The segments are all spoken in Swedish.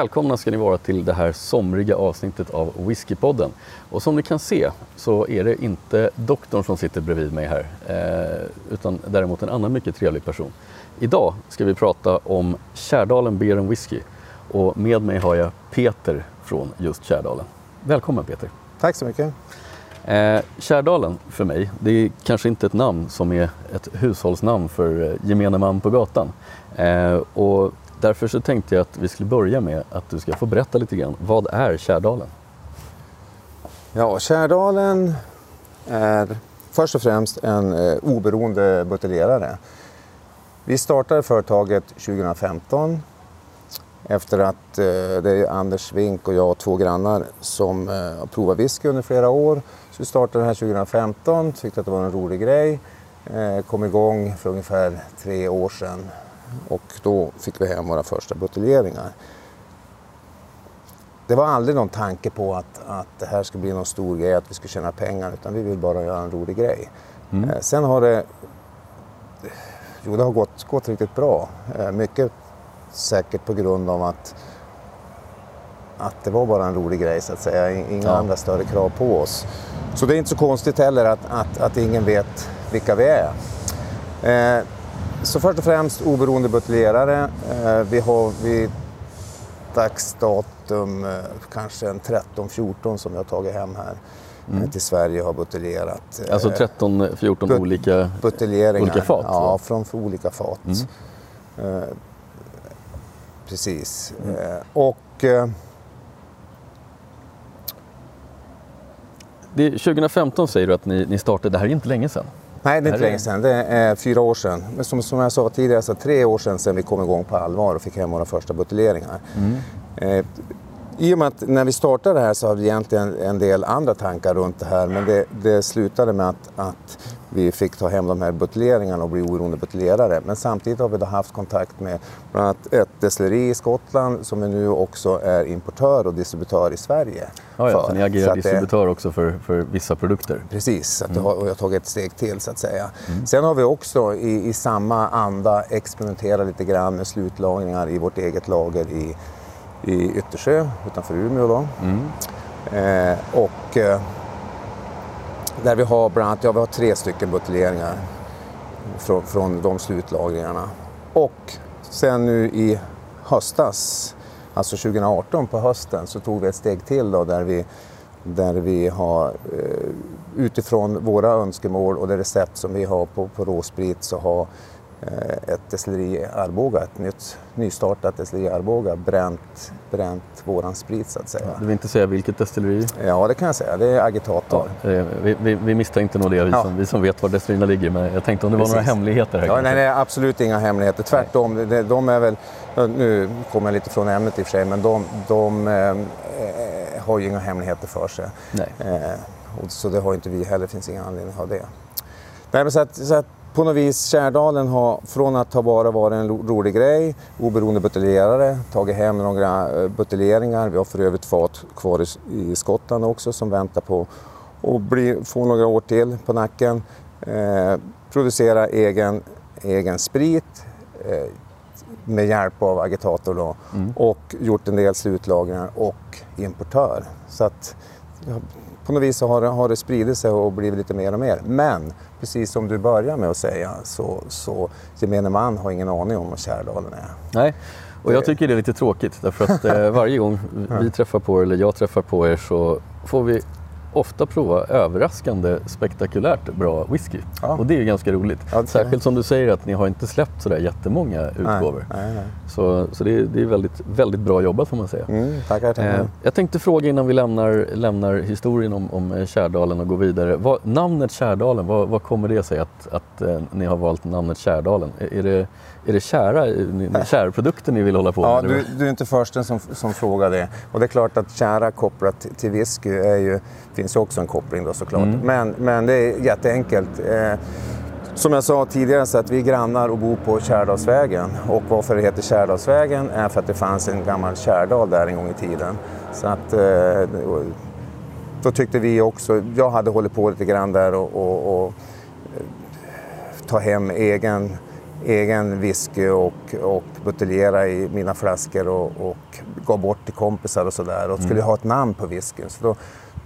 Välkomna ska ni vara till det här somriga avsnittet av Whiskypodden. Och som ni kan se så är det inte doktorn som sitter bredvid mig här, eh, utan däremot en annan mycket trevlig person. Idag ska vi prata om Kärdalen Beer and Whisky och med mig har jag Peter från just Kärdalen. Välkommen Peter! Tack så mycket! Eh, Kärdalen för mig, det är kanske inte ett namn som är ett hushållsnamn för eh, gemene man på gatan. Eh, och Därför så tänkte jag att vi skulle börja med att du ska få berätta lite grann. Vad är Kärdalen? Ja, Kärdalen är först och främst en eh, oberoende buteljerare. Vi startade företaget 2015 efter att eh, det är Anders Wink och jag och två grannar som eh, har provat whisky under flera år. Så vi startade det här 2015, tyckte att det var en rolig grej. Eh, kom igång för ungefär tre år sedan och då fick vi hem våra första buteljeringar. Det var aldrig någon tanke på att, att det här skulle bli någon stor grej, att vi skulle tjäna pengar, utan vi vill bara göra en rolig grej. Mm. Eh, sen har det, jo, det har gått, gått riktigt bra. Eh, mycket säkert på grund av att, att det var bara en rolig grej så att säga. Inga ja. andra större krav på oss. Så det är inte så konstigt heller att, att, att ingen vet vilka vi är. Eh, så först och främst oberoende buteljerare. Eh, vi har vid dagsdatum eh, kanske en 13-14 som vi har tagit hem här mm. till Sverige och har buteljerat. Alltså 13-14 but olika, olika fat? Ja, från olika fat. Mm. Precis. Mm. Och det, 2015 säger du att ni, ni startade, det här är inte länge sedan. Nej, det är inte länge sedan. Det är fyra år sedan. Men som, som jag sa tidigare, så tre år sedan, sedan vi kom igång på allvar och fick hem våra första buteljeringar. Mm. I och med att när vi startade det här så hade vi egentligen en del andra tankar runt det här men det, det slutade med att, att vi fick ta hem de här buteljeringarna och bli oberoende buteljerare. Men samtidigt har vi då haft kontakt med bland annat ett destilleri i Skottland som nu också är importör och distributör i Sverige. Ja, ja, för, ni agerar distributör det, också för, för vissa produkter? Precis, så att mm. har, och jag har tagit ett steg till så att säga. Mm. Sen har vi också i, i samma anda experimenterat lite grann med slutlagringar i vårt eget lager i, i Yttersjö utanför Umeå. Då. Mm. Eh, och, eh, där vi har bland annat, ja, vi har tre stycken buteljeringar från, från de slutlagringarna. Och sen nu i höstas, alltså 2018 på hösten, så tog vi ett steg till då där vi, där vi har eh, utifrån våra önskemål och det recept som vi har på, på råsprit så har ett destilleri i Arboga, ett nytt, nystartat destilleri i Arboga, bränt, bränt våran sprit så att säga. du vill inte säga vilket destilleri? Ja, det kan jag säga. Det är Agitator. Ja, vi, vi, vi misstänkte nog det, vi, ja. som, vi som vet var destillerierna ligger, men jag tänkte om det Precis. var några hemligheter här. Ja, nej, nej, absolut inga hemligheter. Tvärtom, de, de är väl, nu kommer jag lite från ämnet i och för sig, men de, de eh, har ju inga hemligheter för sig. Nej. Eh, så det har inte vi heller, det finns ingen anledning att ha det. Nej, men så att, så att på något vis Kärdalen har från att ha bara varit en rolig grej, oberoende buteljerare, tagit hem några eh, buteljeringar. Vi har för övrigt fat kvar i, Skottland också som väntar på att få några år till på nacken. Eh, producera egen, egen sprit eh, med hjälp av agitator då, mm. och gjort en del slutlagringar och importör. Så att, på något vis har det, har det spridit sig och blivit lite mer och mer. Men precis som du börjar med att säga så, så gemene man har ingen aning om vad Kärdalen är. Nej, och jag tycker det är lite tråkigt därför att eh, varje gång vi träffar på er eller jag träffar på er så får vi ofta prova överraskande spektakulärt bra whisky. Ja. Och det är ju ganska roligt. Ja, Särskilt som du säger att ni har inte släppt sådär jättemånga utgåvor. Nej, nej, nej. Så, så det, är, det är väldigt, väldigt bra jobbat får man säga. Mm, tackar, tackar. Eh, jag tänkte fråga innan vi lämnar, lämnar historien om, om Kärdalen och går vidare. Vad, namnet Kärdalen, vad, vad kommer det sig att, att eh, ni har valt namnet Kärdalen? Är, är det är det kära, kärprodukter ni vill hålla på med? Ja, du, du, är inte försten som, som frågar det. Och det är klart att kära kopplat till whisky är ju, finns ju också en koppling då såklart. Mm. Men, men det är jätteenkelt. Eh, som jag sa tidigare så att vi är grannar och bor på Kärdalsvägen. Och varför det heter Kärdalsvägen är för att det fanns en gammal kärdal där en gång i tiden. Så att, eh, då tyckte vi också, jag hade hållit på lite grann där och, och, och eh, ta hem egen egen whisky och, och buteljera i mina flaskor och, och gav bort till kompisar och sådär och skulle mm. ha ett namn på whiskyn. Så då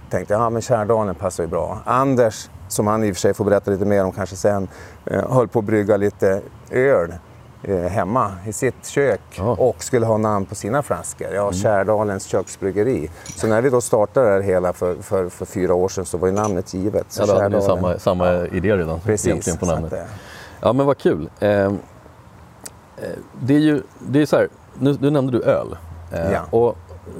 tänkte jag, ja men Kärdalen passar ju bra. Anders, som han i och för sig får berätta lite mer om kanske sen, eh, höll på att brygga lite öl eh, hemma i sitt kök ja. och skulle ha namn på sina flaskor. Ja, mm. Kärdalens köksbryggeri. Så när vi då startade det här hela för, för, för fyra år sedan så var ju namnet givet. Så ja, då hade ni samma, samma idé redan Precis, på namnet. Ja men vad kul. Eh, det är ju det är så här, nu, nu nämnde du öl. Eh, ja. och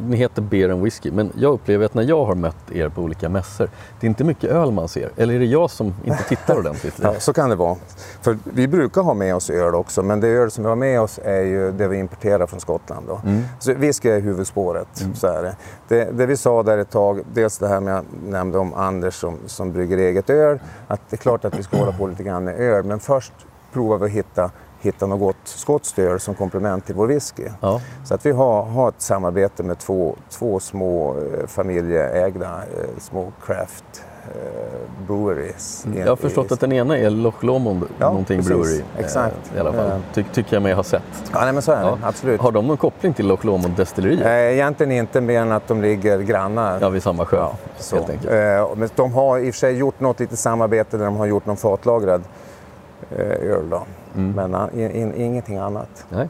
ni heter Beer and Whiskey, men jag upplever att när jag har mött er på olika mässor, det är inte mycket öl man ser. Eller är det jag som inte tittar ordentligt? ja, så kan det vara. För vi brukar ha med oss öl också, men det öl som vi har med oss är ju det vi importerar från Skottland. Då. Mm. Så whisky är huvudspåret, mm. så är det. det. det. vi sa där ett tag, dels det här med jag nämnde om Anders som, som brygger eget öl, att det är klart att vi ska hålla på lite grann med öl, men först provar vi att hitta hitta något gott skotskt öl som komplement till vår whisky. Ja. Så att vi har, har ett samarbete med två, två små eh, familjeägda eh, små craft eh, breweries. Mm. Jag har förstått att den ena är Loch Lomond ja, någonting precis. brewery. Exakt. I alla fall. Ty, tycker jag mig ha sett. Ja, nej, men så är det. Ja. Absolut. Har de någon koppling till Loch Lomond destilleri? egentligen inte mer än att de ligger grannar. Ja, vid samma sjö. Ja, så. Helt enkelt. men de har i och för sig gjort något litet samarbete där de har gjort någon fatlagrad öl. Då. Mm. Men in, in, ingenting annat. Nej.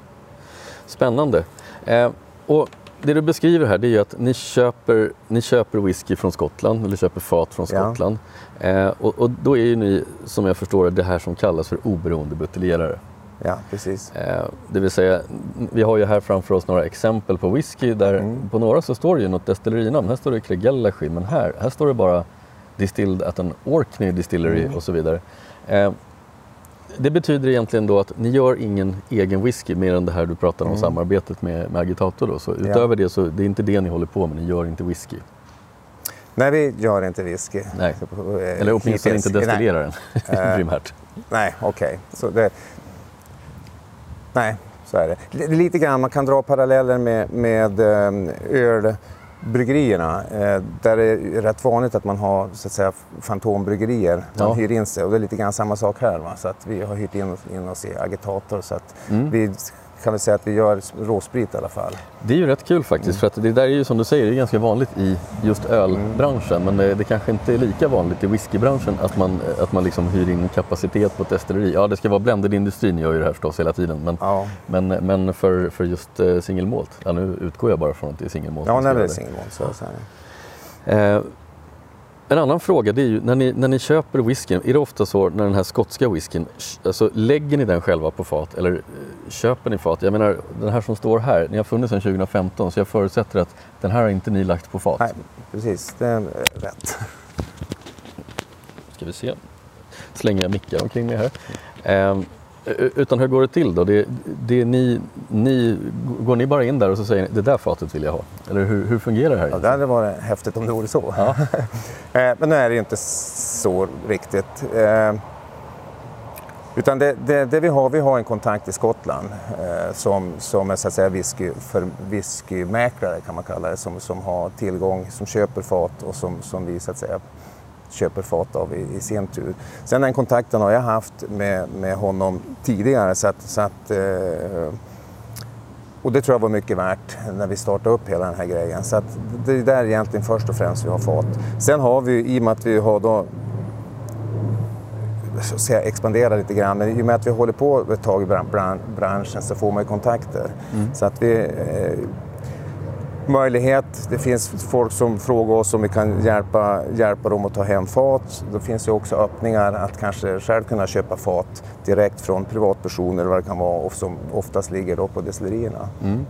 Spännande. Eh, och det du beskriver här det är ju att ni köper, ni köper whisky från Skottland, eller köper fat från Skottland. Ja. Eh, och, och, då är ju ni, som jag förstår det, här som kallas för oberoende buteljerare. Ja, precis. Eh, det vill säga, vi har ju här framför oss några exempel på whisky där mm. på några så står det ju något destillerinamn. Här står det Kregellachi, men här, här står det bara Distilled at an Orkney Distillery mm. och så vidare. Eh, det betyder egentligen då att ni gör ingen egen whisky mer än det här du pratar om mm. samarbetet med, med Agitator. Då. Så utöver ja. det så det är inte det ni håller på med, ni gör inte whisky. Nej, vi gör inte whisky. Nej. Eller åtminstone inte destillerar den eh, primärt. Nej, okej. Okay. Nej, så är det. Lite grann, man kan dra paralleller med, med ehm, öl bryggerierna, eh, där det är rätt vanligt att man har så att säga, fantombryggerier. Man ja. hyr in sig och det är lite grann samma sak här. Va? Så att vi har hyrt in, in oss i Agitator så att mm. vi kan vi säga att vi gör råsprit i alla fall. Det är ju rätt kul faktiskt mm. för att det där är ju som du säger, det är ganska vanligt i just ölbranschen mm. men det, det, kanske inte är lika vanligt i whiskybranschen att man, att man liksom hyr in kapacitet på ett destilleri. Ja, det ska vara blended industri, ni gör ju det här förstås hela tiden men, ja. men, men för, för just uh, singelmålt, ja, nu utgår jag bara från att det är singelmålt. Ja, när det är singelmålt så, så är det. Eh, en annan fråga det är ju när ni, när ni köper whiskyn, är det ofta så när den här skotska whiskyn, alltså lägger ni den själva på fat eller eh, köper ni fat? Jag menar den här som står här, ni har funnits sedan 2015 så jag förutsätter att den här har inte ni lagt på fat. Nej, precis, det är rätt. Ska vi se, slänger jag mickar omkring mig här. Um, utan hur går det till då? Det, det ni, ni, går ni bara in där och så säger ni det där fatet vill jag ha? Eller hur, hur fungerar det här? Ja, det hade varit häftigt om det vore så. Ja. Eh, men nu är det inte så riktigt. Eh, utan det, det, det, vi har, vi har en kontakt i Skottland eh, som, som är så att säga whisky, för whiskymäklare kan man kalla det, som, som har tillgång, som köper fat och som, som vi så att säga köper fat av i, i sin tur. Sen den kontakten har jag haft med, med honom tidigare. Så att, så att, eh, och det tror jag var mycket värt när vi startade upp hela den här grejen. Så att det är där egentligen först och främst vi har fat. Sen har vi, i och med att vi har då så säga, expandera lite grann. I och med att vi håller på ett tag i branschen så får man ju kontakter. Mm. Så att vi, eh, möjlighet. Det finns folk som frågar oss om vi kan hjälpa, hjälpa dem att ta hem fat. Då finns det också öppningar att kanske själv kunna köpa fat direkt från privatpersoner vad det kan vara och som oftast ligger då på destillerierna. Mm.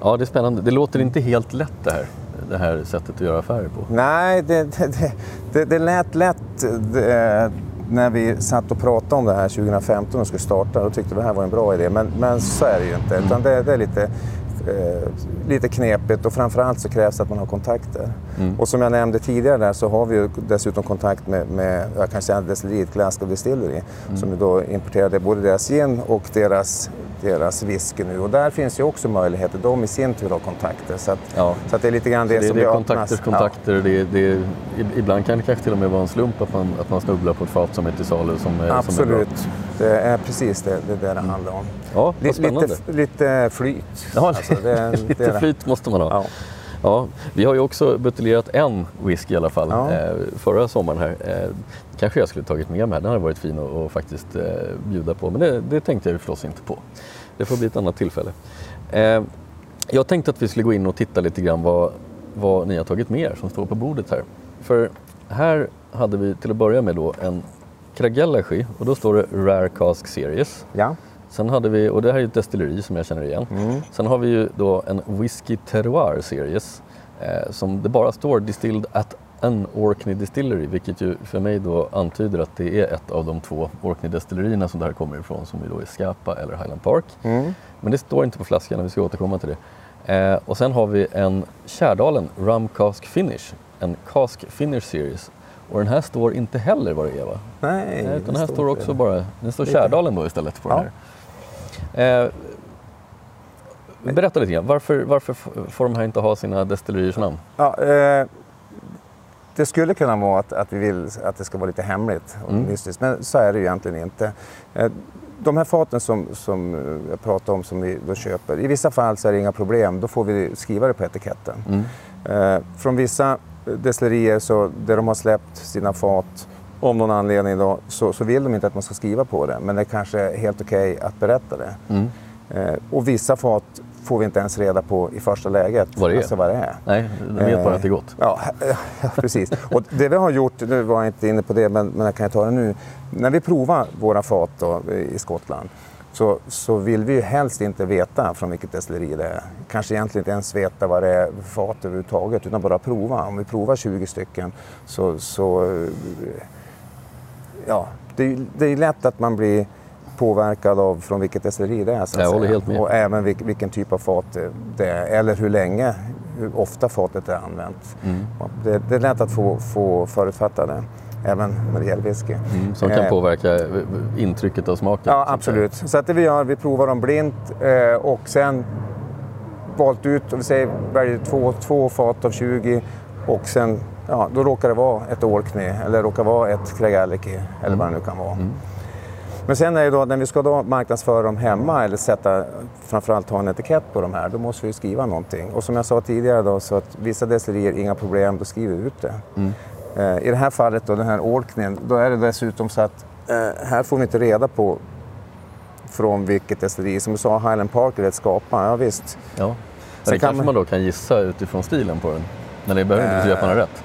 Ja, det är spännande. Det låter inte helt lätt det här, det här sättet att göra affärer på. Nej, det, det, det, det lät lätt när vi satt och pratade om det här 2015 och skulle starta. Då tyckte vi det här var en bra idé, men, men så är det ju inte. Utan det, det är lite eh, lite knepigt och framförallt så krävs det att man har kontakter. Mm. Och som jag nämnde tidigare där så har vi dessutom kontakt med, med jag kan säga destilleriet Glasgow Distillery mm. som då importerade både deras gin och deras deras whisky nu och där finns ju också möjligheter. De i sin tur har kontakter. Så, att, ja. så att det är lite grann det, det som det är kontakter, kontakter. Ja. Det, det, ibland kan det kanske till och med vara en slump att man, att man snubblar på ett fat som är till salu som, Absolut. Som är det är precis det det, det, det handlar om. Ja, vad spännande. Lite, lite flyt. Ja, alltså, det, lite flyt måste man ha. Ja. Ja, vi har ju också buteljerat en whisky i alla fall ja. eh, förra sommaren här. Eh, kanske jag skulle tagit med mig, den hade varit fin att, att faktiskt eh, bjuda på men det, det tänkte jag förstås inte på. Det får bli ett annat tillfälle. Eh, jag tänkte att vi skulle gå in och titta lite grann vad, vad ni har tagit med er som står på bordet här. För här hade vi till att börja med då en Kragellachy och då står det Rare Cask Series. Ja. Sen hade vi, och det här är ett destilleri som jag känner igen. Mm. Sen har vi ju då en Whisky Terroir Series eh, som det bara står Distilled at an Orkney Distillery, vilket ju för mig då antyder att det är ett av de två Orkney-destillerierna som det här kommer ifrån, som ju då är Scapa eller Highland Park. Mm. Men det står inte på flaskan och vi ska återkomma till det. Eh, och sen har vi en Kärdalen Rum Cask Finish, en Cask Finish Series. Och den här står inte heller vad det är va? Nej, Nej utan den här står också det. bara, den står Kärdalen då istället på ja. den här. Eh, berätta lite grann, varför, varför får de här inte ha sina destilleriers namn? Ja, eh, det skulle kunna vara att, att vi vill att det ska vara lite hemligt och mm. mystiskt, men så är det ju egentligen inte. Eh, de här faten som, som jag pratade om som vi då köper, i vissa fall så är det inga problem, då får vi skriva det på etiketten. Mm. Eh, från vissa destillerier så, där de har släppt sina fat om någon anledning då, så, så vill de inte att man ska skriva på det, men det är kanske är helt okej okay att berätta det. Mm. Eh, och vissa fat får vi inte ens reda på i första läget. Vad det är? Alltså vad det är. Nej, de vet bara att det är gott. Ja, ja precis. och det vi har gjort, nu var jag inte inne på det, men, men jag kan ta det nu. När vi provar våra fat då, i Skottland så, så vill vi ju helst inte veta från vilket destilleri det är. Kanske egentligen inte ens veta vad det är för fat överhuvudtaget, utan bara prova. Om vi provar 20 stycken så, så ja, det, det är lätt att man blir påverkad av från vilket destilleri det är. Så att jag håller helt med. Och även vilken, vilken typ av fat det är, eller hur länge, hur ofta fatet är använt. Mm. Det, det, är lätt att få, få förutfattade, även när det gäller whisky. Mm, som kan eh, påverka intrycket av smaken? Ja, absolut. Så att det vi gör, vi provar dem blint eh, och sen valt ut, och vi säger väljer två, två fat av 20 och sen ja, då råkar det vara ett Orkney eller råkar vara ett Craig eller vad det nu kan vara. Mm. Men sen är det då, när vi ska då marknadsföra dem hemma eller sätta, framförallt ha en etikett på de här, då måste vi skriva någonting. Och som jag sa tidigare då, så att vissa destillerier, inga problem, då skriver vi ut det. Mm. Eh, I det här fallet då, den här Orkneyn, då är det dessutom så att eh, här får vi inte reda på från vilket destilleri. Som du sa, Highland Park är ett skapa, ja visst. Ja. det kanske man... man då kan gissa utifrån stilen på den. Men det behöver inte betyda att man har rätt.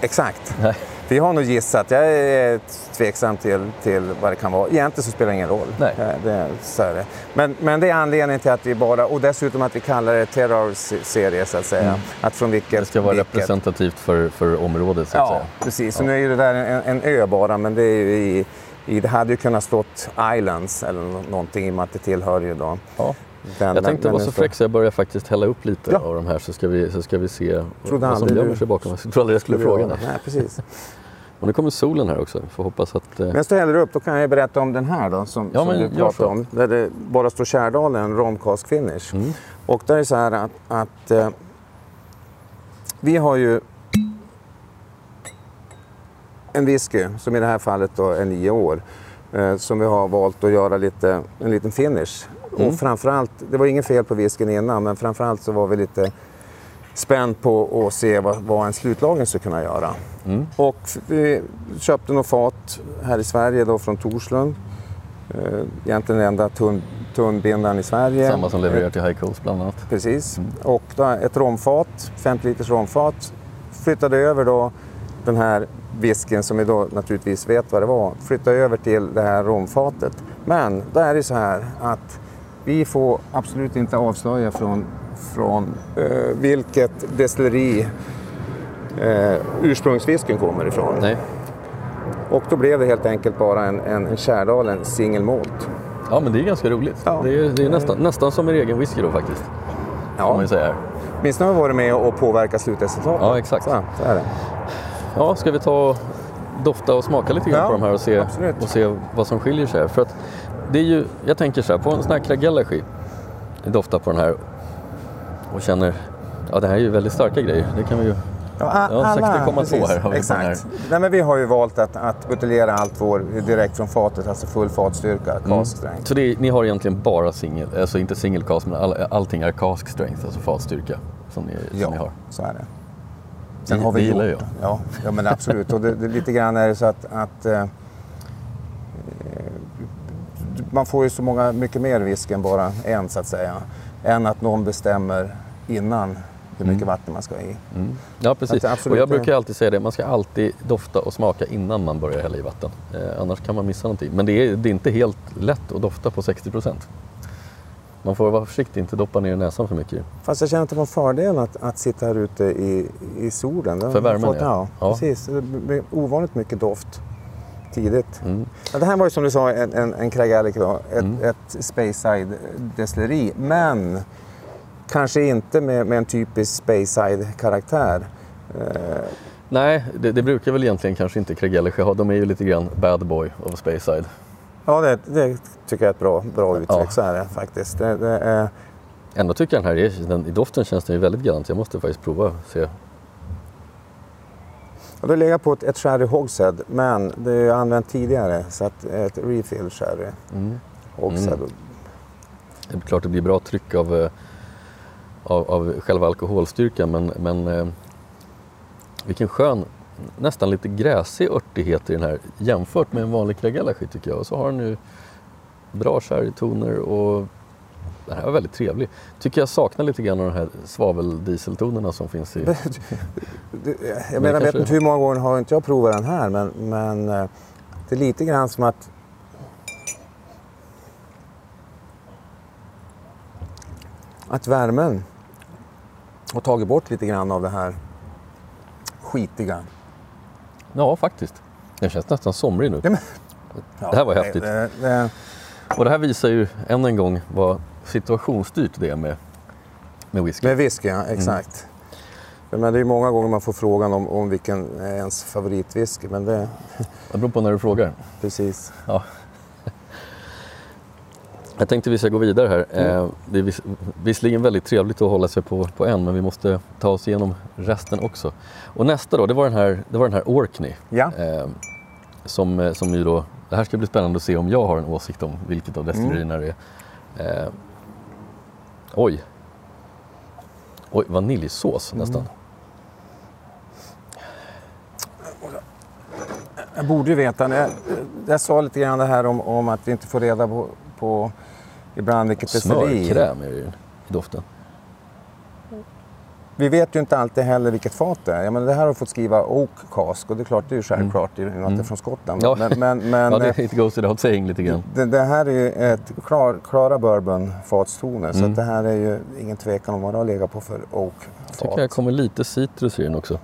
Exakt. Nej. Vi har nog gissat. Jag är tveksam till, till vad det kan vara. Egentligen så spelar det ingen roll. Nej. Det, så är det. Men, men det är anledningen till att vi bara, och dessutom att vi kallar det terror-serie så att säga. Mm. Att från vilket, det ska vara vilket... representativt för, för området så att ja, säga. Precis, så ja. nu är ju det där en, en ö bara, men det är ju i, i, det hade ju kunnat stått Islands eller någonting i och med att det tillhör ju då. Ja. Den, jag tänkte vara så fräck så jag börjar faktiskt hälla upp lite ja. av de här så ska vi, så ska vi se vad som gömmer sig bakom. Jag trodde aldrig jag skulle fråga. Nej, precis. Och nu kommer solen här också. Får hoppas att... Eh... Medan du häller upp, då kan jag berätta om den här då, som, ja, som du pratade om. Där det bara står Kärdalen Romcask Finish. Mm. Och där är det så här att, att eh, vi har ju en whisky, som i det här fallet då är nio år, eh, som vi har valt att göra lite, en liten finish. Mm. Och framförallt, det var inget fel på whiskyn innan, men framförallt så var vi lite spänd på att se vad, vad en slutlagring skulle kunna göra. Mm. Och vi köpte något fat här i Sverige då från Torslund. Eh, egentligen den enda tunn, tunnbindaren i Sverige. Samma som levererar till High Coast bland annat. Precis. Mm. Och då ett romfat, 50 liters romfat. Flyttade över då den här whiskyn som vi då naturligtvis vet vad det var, flyttade över till det här romfatet. Men då är det så här att vi får absolut inte avslöja från, från eh, vilket destilleri eh, ursprungsfisken kommer ifrån. Nej. Och då blev det helt enkelt bara en, en, en Kärdalen single malt. Ja men det är ganska roligt. Ja. Det är, det är nästan, nästan som en egen whisky då faktiskt. Ja. Kan man säga. Åtminstone har vi varit med och påverkat slutresultatet. Ja exakt. Så, så är det. Ja, ska vi ta och dofta och smaka lite grann ja, på de här och se, och se vad som skiljer sig? För att det är ju, jag tänker så här, på en sån här Kragelashi, doftar på den här och känner, ja det här är ju väldigt starka grejer. Det kan vi ju Ja, ja 60,2 här har vi Exakt. Här. Nej, men vi har ju valt att, att buteljera allt vår direkt från fatet, alltså full fatstyrka, mm. cask strength. Så det, ni har egentligen bara singel, alltså inte single cask, men all, allting är cask strength, alltså fatstyrka som ni, ja, ni har? så är det. Sen det, har vi det gillar jag. Ja, ja men absolut. Och det, det, lite grann är det så att, att eh, man får ju så många, mycket mer whisky än bara en så att säga. Än att någon bestämmer innan hur mycket mm. vatten man ska ha i. Mm. Ja precis, och jag brukar alltid säga det, man ska alltid dofta och smaka innan man börjar hälla i vatten. Eh, annars kan man missa någonting. Men det är, det är inte helt lätt att dofta på 60 procent. Man får vara försiktig, inte doppa ner näsan för mycket. Fast jag känner att det var en fördel att, att sitta här ute i, i solen. För värmen fått, ja. ja. Precis, det blir ovanligt mycket doft tidigt. Mm. Ja, det här var ju som du sa en, en, en Craig Alec, ett, mm. ett Speyside destilleri. Men kanske inte med, med en typisk Speyside-karaktär. Eh. Nej, det, det, brukar väl egentligen kanske inte Craig Ellersjö ha. De är ju lite grann bad boy of Speyside. Ja, det, det, tycker jag är ett bra, bra uttryck. Ja. Så är det faktiskt. Det, det är... Ändå tycker jag den här, den, i doften känns den ju väldigt grant. Jag måste faktiskt prova och se. Ja, det legat på ett, ett sherry hogshead, men det är använt tidigare. Så att ett refill sherry mm. hogshead. Mm. Det är klart det blir bra tryck av eh, av, av själva alkoholstyrkan men, men eh, vilken skön, nästan lite gräsig örtighet i den här jämfört med en vanlig Kragalashi tycker jag. Och så har den ju bra sherrytoner och den här var väldigt trevlig. Tycker jag saknar lite grann av de här svaveldieseltonerna som finns i... jag menar, vet inte hur många gånger har inte jag provat den här men, men eh, det är lite grann som att att värmen och tagit bort lite grann av det här skitiga. Ja, faktiskt. Den känns nästan somrig nu. Ja, men, ja, det här var häftigt. Det, det, och det här visar ju än en gång vad situationsstyrt det är med, med whisky. Med whisky, ja, exakt. Mm. Men det är många gånger man får frågan om, om vilken är ens favoritwhisky. Men det... det beror på när du frågar. Precis. Ja. Jag tänkte vi ska gå vidare här. Mm. Eh, det är vis visserligen väldigt trevligt att hålla sig på, på en men vi måste ta oss igenom resten också. Och nästa då, det var den här, det var den här Orkney. Ja. Eh, som, eh, som ju då, det här ska bli spännande att se om jag har en åsikt om vilket av destillerierna mm. det är. Eh, oj. Oj, vaniljsås mm. nästan. Jag borde ju veta, jag, jag sa lite grann det här om, om att vi inte får reda på, på ibland vilket destilleri. Smörkräm är det i doften. Vi vet ju inte alltid heller vilket fat det är. Jag menar, det här har fått skriva Oak Cask och det är klart, det är ju självklart mm. i och med att det är mm. från Skottland. Ja, men, men, men, ja det, it goes without saying lite grann. Det, det här är ju ett klar, klara bourbon-fatstoner mm. så det här är ju ingen tvekan om vad det har legat på för Oak-fat. Jag tycker det kommer lite citrus i den också.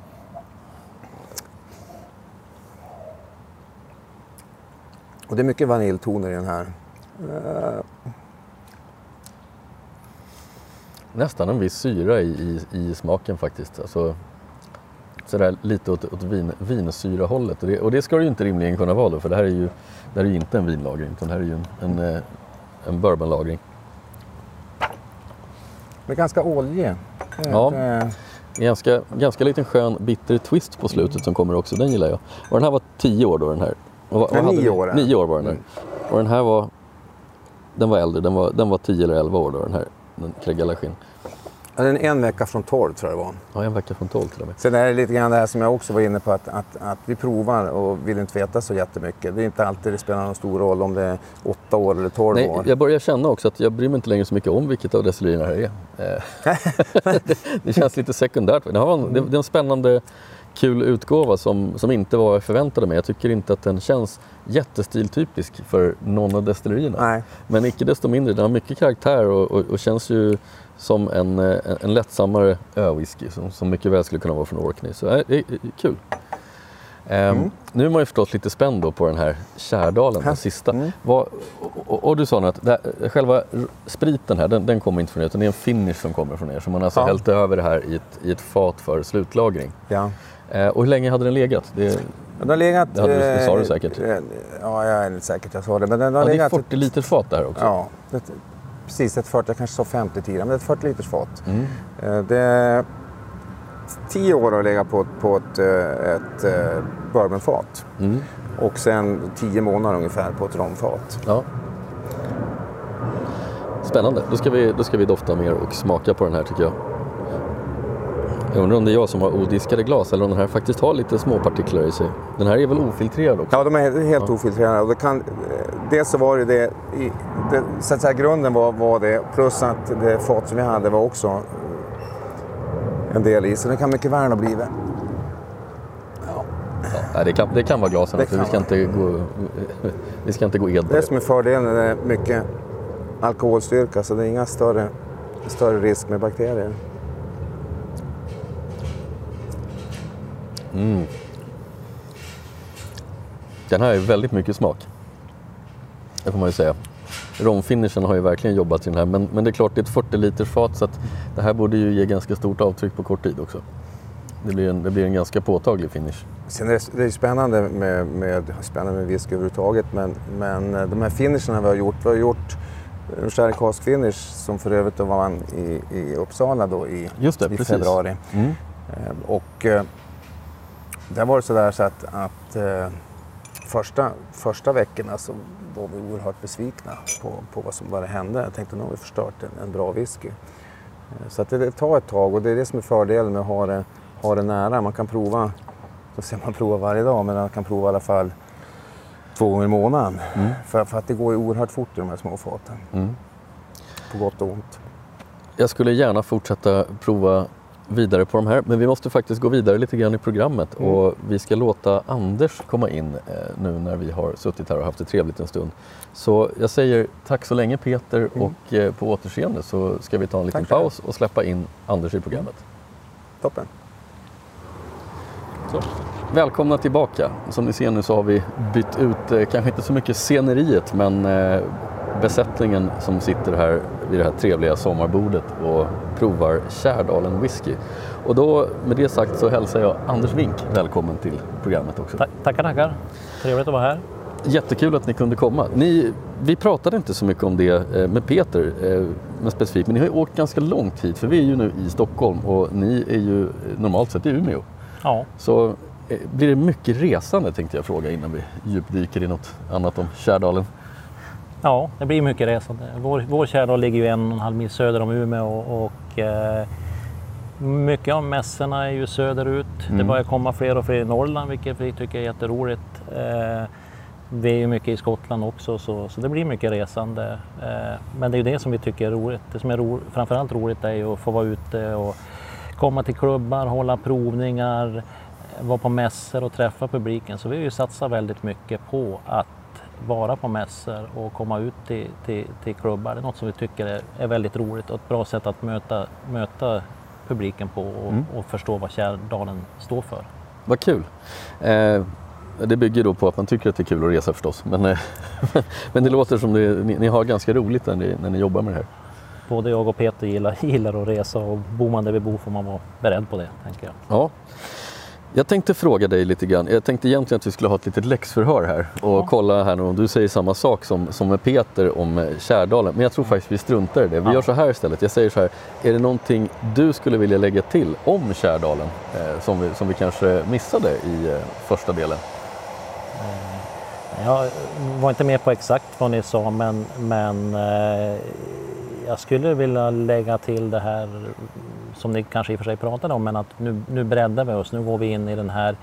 Och det är mycket vaniljtoner i den här. Nästan en viss syra i, i, i smaken faktiskt. Alltså, sådär lite åt, åt vin, vinsyrahållet. Och det, och det ska det ju inte rimligen kunna vara då, för det här är ju, det här är ju inte en vinlagring, utan det här är ju en, en, eh, en bourbonlagring. Men ganska oljig. Ja, ganska, ganska liten skön bitter twist på slutet som kommer också, den gillar jag. Och den här var tio år då den här. Och, och nio år? Nio år var den här. Mm. Och den här var, den var äldre, den var, den var tio eller elva år då den här den Kregalaskin. Den en vecka från 12 tror jag det var. Ja, en vecka från 12 till och med. Sen är det lite grann det här som jag också var inne på att, att, att vi provar och vill inte veta så jättemycket. Det är inte alltid det spelar någon stor roll om det är 8 år eller 12 Nej, år. Jag börjar känna också att jag bryr mig inte längre så mycket om vilket av destillerierna det är. Eh, det, det, känns lite sekundärt. Det, en, det, det är en spännande kul utgåva som, som inte var vad jag förväntade mig. Jag tycker inte att den känns jättestiltypisk för någon av destillerierna. Nej. Men icke desto mindre, den har mycket karaktär och, och, och känns ju som en, en, en lättsammare öwhisky som, som mycket väl skulle kunna vara från Orkney. Så äh, det är kul. Um, mm. Nu är man ju förstås lite spänd då på den här Kärdalen, den sista. Mm. Vad, och, och, du sa nu att här, själva spriten här, den, den, kommer inte från er utan det är en finish som kommer från er. Så man har alltså ja. hällt över det här i ett, i ett fat för slutlagring. Ja. Uh, och hur länge hade den legat? Det... Den har legat... Det, hade, det sa du säkert. Eh, ja, jag är inte säker jag sa det. Men den har ja, legat... Det är 40 liters fat där också. Ja, det, precis. Ett 40, jag kanske sa 50 tidigare, men ett 40 liters fat. Mm. Eh, det, tio år har legat på, på ett, eh, ett, ett bourbonfat. Mm. Och sen tio månader ungefär på ett romfat. Ja. Spännande. Då ska, vi, då ska vi dofta mer och smaka på den här tycker jag. Jag undrar om det är jag som har odiskade glas eller om den här faktiskt har lite småpartiklar i sig. Den här är väl ofiltrerad också? Ja, de är helt ja. ofiltrerade. Och det kan, dels så var det det, det så att säga grunden var, var det, plus att det fat som vi hade var också en del i. Så det kan mycket väl ha blivit. Ja. Ja, det, kan, det kan vara glasen också. Vi ska, inte gå, vi ska inte gå ed på det. Det som är fördelen är mycket alkoholstyrka så det är inga större, större risk med bakterier. Mm. Den här är väldigt mycket smak. Det får man ju säga. Romfinishen har ju verkligen jobbat i den här men, men det är klart det är ett 40 liters fat så att det här borde ju ge ganska stort avtryck på kort tid också. Det blir en, det blir en ganska påtaglig finish. Sen är det, det är spännande med, med, spännande med whisky överhuvudtaget men, men eh, de här finisherna vi har gjort, vi har gjort en sherry finish som för övrigt vann i, i Uppsala då i, det, i februari. Mm. Eh, och eh, där var det sådär så att, att eh, första, första veckorna så var vi oerhört besvikna på, på vad som bara hände. Jag tänkte nu har vi förstört en, en bra whisky. Eh, så att det, det tar ett tag och det är det som är fördelen med att ha det, ha det nära. Man kan prova, så ser man prova varje dag, men man kan prova i alla fall två gånger i månaden. Mm. För, för, att det går ju oerhört fort i de här små faten. Mm. På gott och ont. Jag skulle gärna fortsätta prova vidare på de här. Men vi måste faktiskt gå vidare lite grann i programmet mm. och vi ska låta Anders komma in eh, nu när vi har suttit här och haft det trevligt en stund. Så jag säger tack så länge Peter mm. och eh, på återseende så ska vi ta en liten tack paus och släppa in Anders i programmet. Toppen. Så. Välkomna tillbaka. Som ni ser nu så har vi bytt ut, eh, kanske inte så mycket sceneriet, men eh, besättningen som sitter här vid det här trevliga sommarbordet och provar Kärdalen whisky. Och då med det sagt så hälsar jag Anders Wink välkommen till programmet också. tackar, tackar. Trevligt att vara här. Jättekul att ni kunde komma. Ni, vi pratade inte så mycket om det eh, med Peter eh, med specifikt, men ni har ju åkt ganska långt hit för vi är ju nu i Stockholm och ni är ju normalt sett i Umeå. Ja. Så eh, blir det mycket resande tänkte jag fråga innan vi djupdyker i något annat om Kärdalen. Ja, det blir mycket resande. Vår, vår Kärdal ligger ju en och en halv mil söder om Umeå och, och eh, mycket av mässorna är ju söderut. Mm. Det börjar komma fler och fler i Norrland vilket vi tycker är jätteroligt. Eh, vi är ju mycket i Skottland också så, så det blir mycket resande. Eh, men det är ju det som vi tycker är roligt. Det som är ro, framförallt roligt är ju att få vara ute och komma till klubbar, hålla provningar, vara på mässor och träffa publiken. Så vi har ju satsat väldigt mycket på att vara på mässor och komma ut till, till, till klubbar. Det är något som vi tycker är, är, väldigt roligt och ett bra sätt att möta, möta publiken på och, mm. och förstå vad Kärdalen står för. Vad kul! Eh, det bygger då på att man tycker att det är kul att resa förstås. Men, eh, men det låter som det, ni, ni, har ganska roligt när ni, när ni jobbar med det här. Både jag och Peter gillar, gillar att resa och bor man där vi bor får man vara beredd på det, tänker jag. Ja. Jag tänkte fråga dig lite grann. Jag tänkte egentligen att vi skulle ha ett litet läxförhör här och ja. kolla här om du säger samma sak som, som med Peter om eh, Kärdalen. Men jag tror faktiskt vi struntar i det. Vi ja. gör så här istället. Jag säger så här. Är det någonting du skulle vilja lägga till om Kärdalen eh, som, vi, som vi kanske missade i eh, första delen? Eh, jag var inte med på exakt vad ni sa men, men eh, jag skulle vilja lägga till det här som ni kanske i och för sig pratade om, men att nu, nu breddar vi oss. Nu går vi in i den här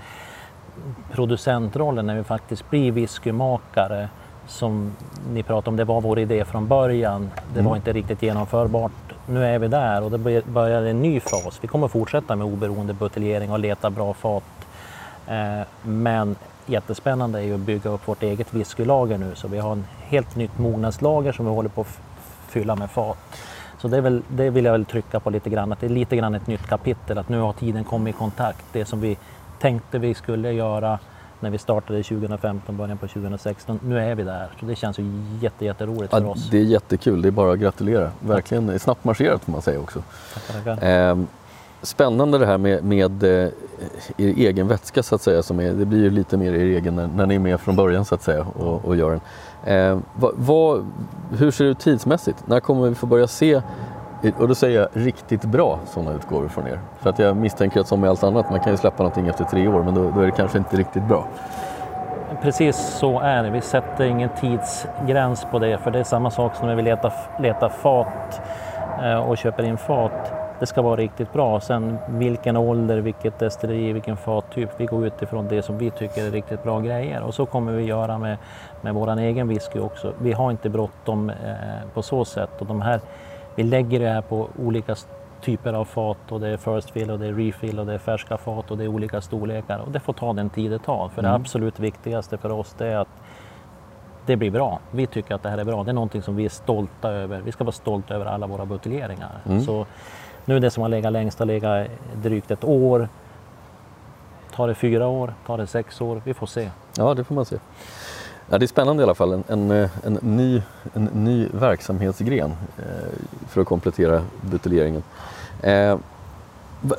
producentrollen när vi faktiskt blir whiskymakare som ni pratade om, det var vår idé från början. Det mm. var inte riktigt genomförbart. Nu är vi där och det börjar en ny fas. Vi kommer fortsätta med oberoende buteljering och leta bra fat. Eh, men jättespännande är ju att bygga upp vårt eget whiskylager nu så vi har en helt nytt mognadslager som vi håller på att fylla med fat. Så det, väl, det, vill jag väl trycka på lite grann, att det är lite grann ett nytt kapitel, att nu har tiden kommit i kontakt. Det som vi tänkte vi skulle göra när vi startade 2015, början på 2016. Nu är vi där, så det känns ju jätte, jätteroligt ja, för oss. Det är jättekul, det är bara att gratulera. Verkligen snabbt marscherat får man säga också. Tackar, tackar. Eh, spännande det här med, med eh, er egen vätska så att säga. Som är, det blir ju lite mer er egen när, när ni är med från början så att säga och, och gör den. Eh, vad, vad, hur ser det ut tidsmässigt? När kommer vi få börja se eh, och då säger jag riktigt bra sådana utgåvor från er. För att jag misstänker att som med allt annat, man kan ju släppa någonting efter tre år men då, då är det kanske inte riktigt bra. Precis så är det. Vi sätter ingen tidsgräns på det för det är samma sak som när vi letar, letar fat eh, och köper in fat. Det ska vara riktigt bra. Sen vilken ålder, vilket destilleri, vilken fattyp. Vi går utifrån det som vi tycker är riktigt bra grejer och så kommer vi göra med, med vår egen whisky också. Vi har inte bråttom eh, på så sätt och de här vi lägger det här på olika typer av fat och det är first fill och det är refill och det är färska fat och det är olika storlekar och det får ta den tid det tar. För mm. det absolut viktigaste för oss det är att det blir bra. Vi tycker att det här är bra. Det är någonting som vi är stolta över. Vi ska vara stolta över alla våra buteljeringar. Mm. Så nu det som har legat längst har legat drygt ett år. Tar det fyra år? Tar det sex år? Vi får se. Ja, det får man se. Ja, det är spännande i alla fall. En, en, eh, en ny, en ny verksamhetsgren eh, för att komplettera buteljeringen. Eh,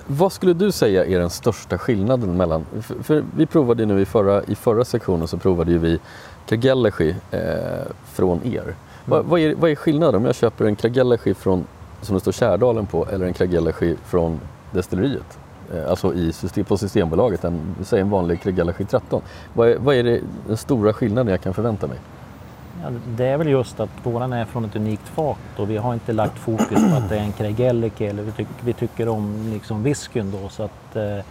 vad skulle du säga är den största skillnaden mellan, för, för vi provade nu i förra, i förra sektionen så provade ju vi Kragellegi eh, från er. Mm. Vad, vad, är, vad är skillnaden om jag köper en Kragellegi från, som det står Kärdalen på eller en Kragellegi från destilleriet? Eh, alltså i system, på Systembolaget, en, säg en vanlig Krigalashi 13. Vad är, vad är det, den stora skillnaden jag kan förvänta mig? Ja, det är väl just att våran är från ett unikt fat och vi har inte lagt fokus på att det är en Kregelike eller vi, tyck, vi tycker om liksom whiskyn då så att eh,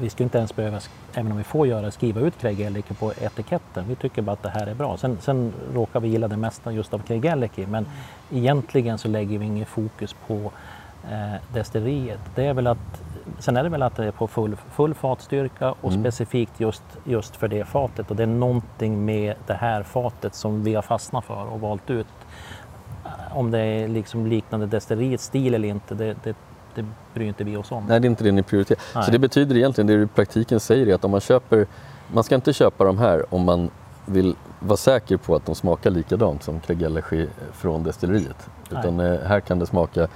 vi skulle inte ens behöva, även om vi får göra, skriva ut Kregelike på etiketten. Vi tycker bara att det här är bra. Sen, sen råkar vi gilla det mesta just av Kregelike men egentligen så lägger vi inget fokus på eh, destilleriet. Det är väl att sen är det väl att det är på full, full fatstyrka och mm. specifikt just, just för det fatet och det är någonting med det här fatet som vi har fastnat för och valt ut. Om det är liksom liknande destilleriets stil eller inte, det, det, det bryr inte vi oss om. Nej, det är inte det ni prioriterar. Nej. Så det betyder egentligen, det du i praktiken säger är att om man köper, man ska inte köpa de här om man vill vara säker på att de smakar likadant som Kregellechi från destilleriet. Utan Nej. Eh, här kan det smaka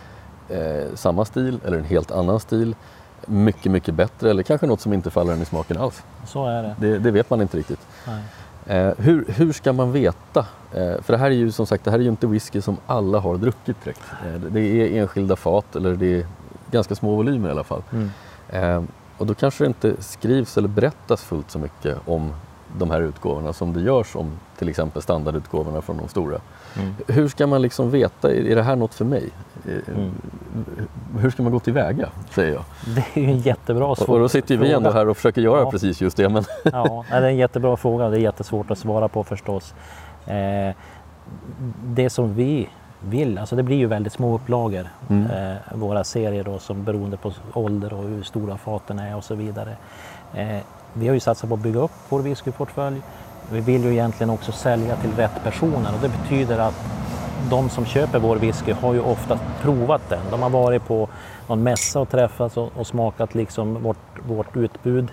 eh, samma stil eller en helt annan stil mycket, mycket bättre eller kanske något som inte faller en i smaken alls. Så är det. Det, det vet man inte riktigt. Eh, hur, hur ska man veta? Eh, för det här är ju som sagt, det här är ju inte whisky som alla har druckit direkt. Eh, det är enskilda fat eller det är ganska små volymer i alla fall. Mm. Eh, och då kanske det inte skrivs eller berättas fullt så mycket om de här utgåvorna som det görs om till exempel standardutgåvorna från de stora. Mm. Hur ska man liksom veta, är det här något för mig? Mm. Hur ska man gå tillväga, säger jag. Det är ju en jättebra fråga. Och då sitter vi ändå här och försöker göra ja. precis just det. Men... ja, det är en jättebra fråga. Det är jättesvårt att svara på förstås. Eh, det som vi vill, alltså det blir ju väldigt små upplagor, mm. eh, våra serier då som beroende på ålder och hur stora faten är och så vidare. Eh, vi har ju satsat på att bygga upp vår whiskyportfölj. Vi vill ju egentligen också sälja till rätt personer och det betyder att de som köper vår whisky har ju ofta provat den. De har varit på någon mässa och träffats och, och smakat liksom vårt, vårt utbud.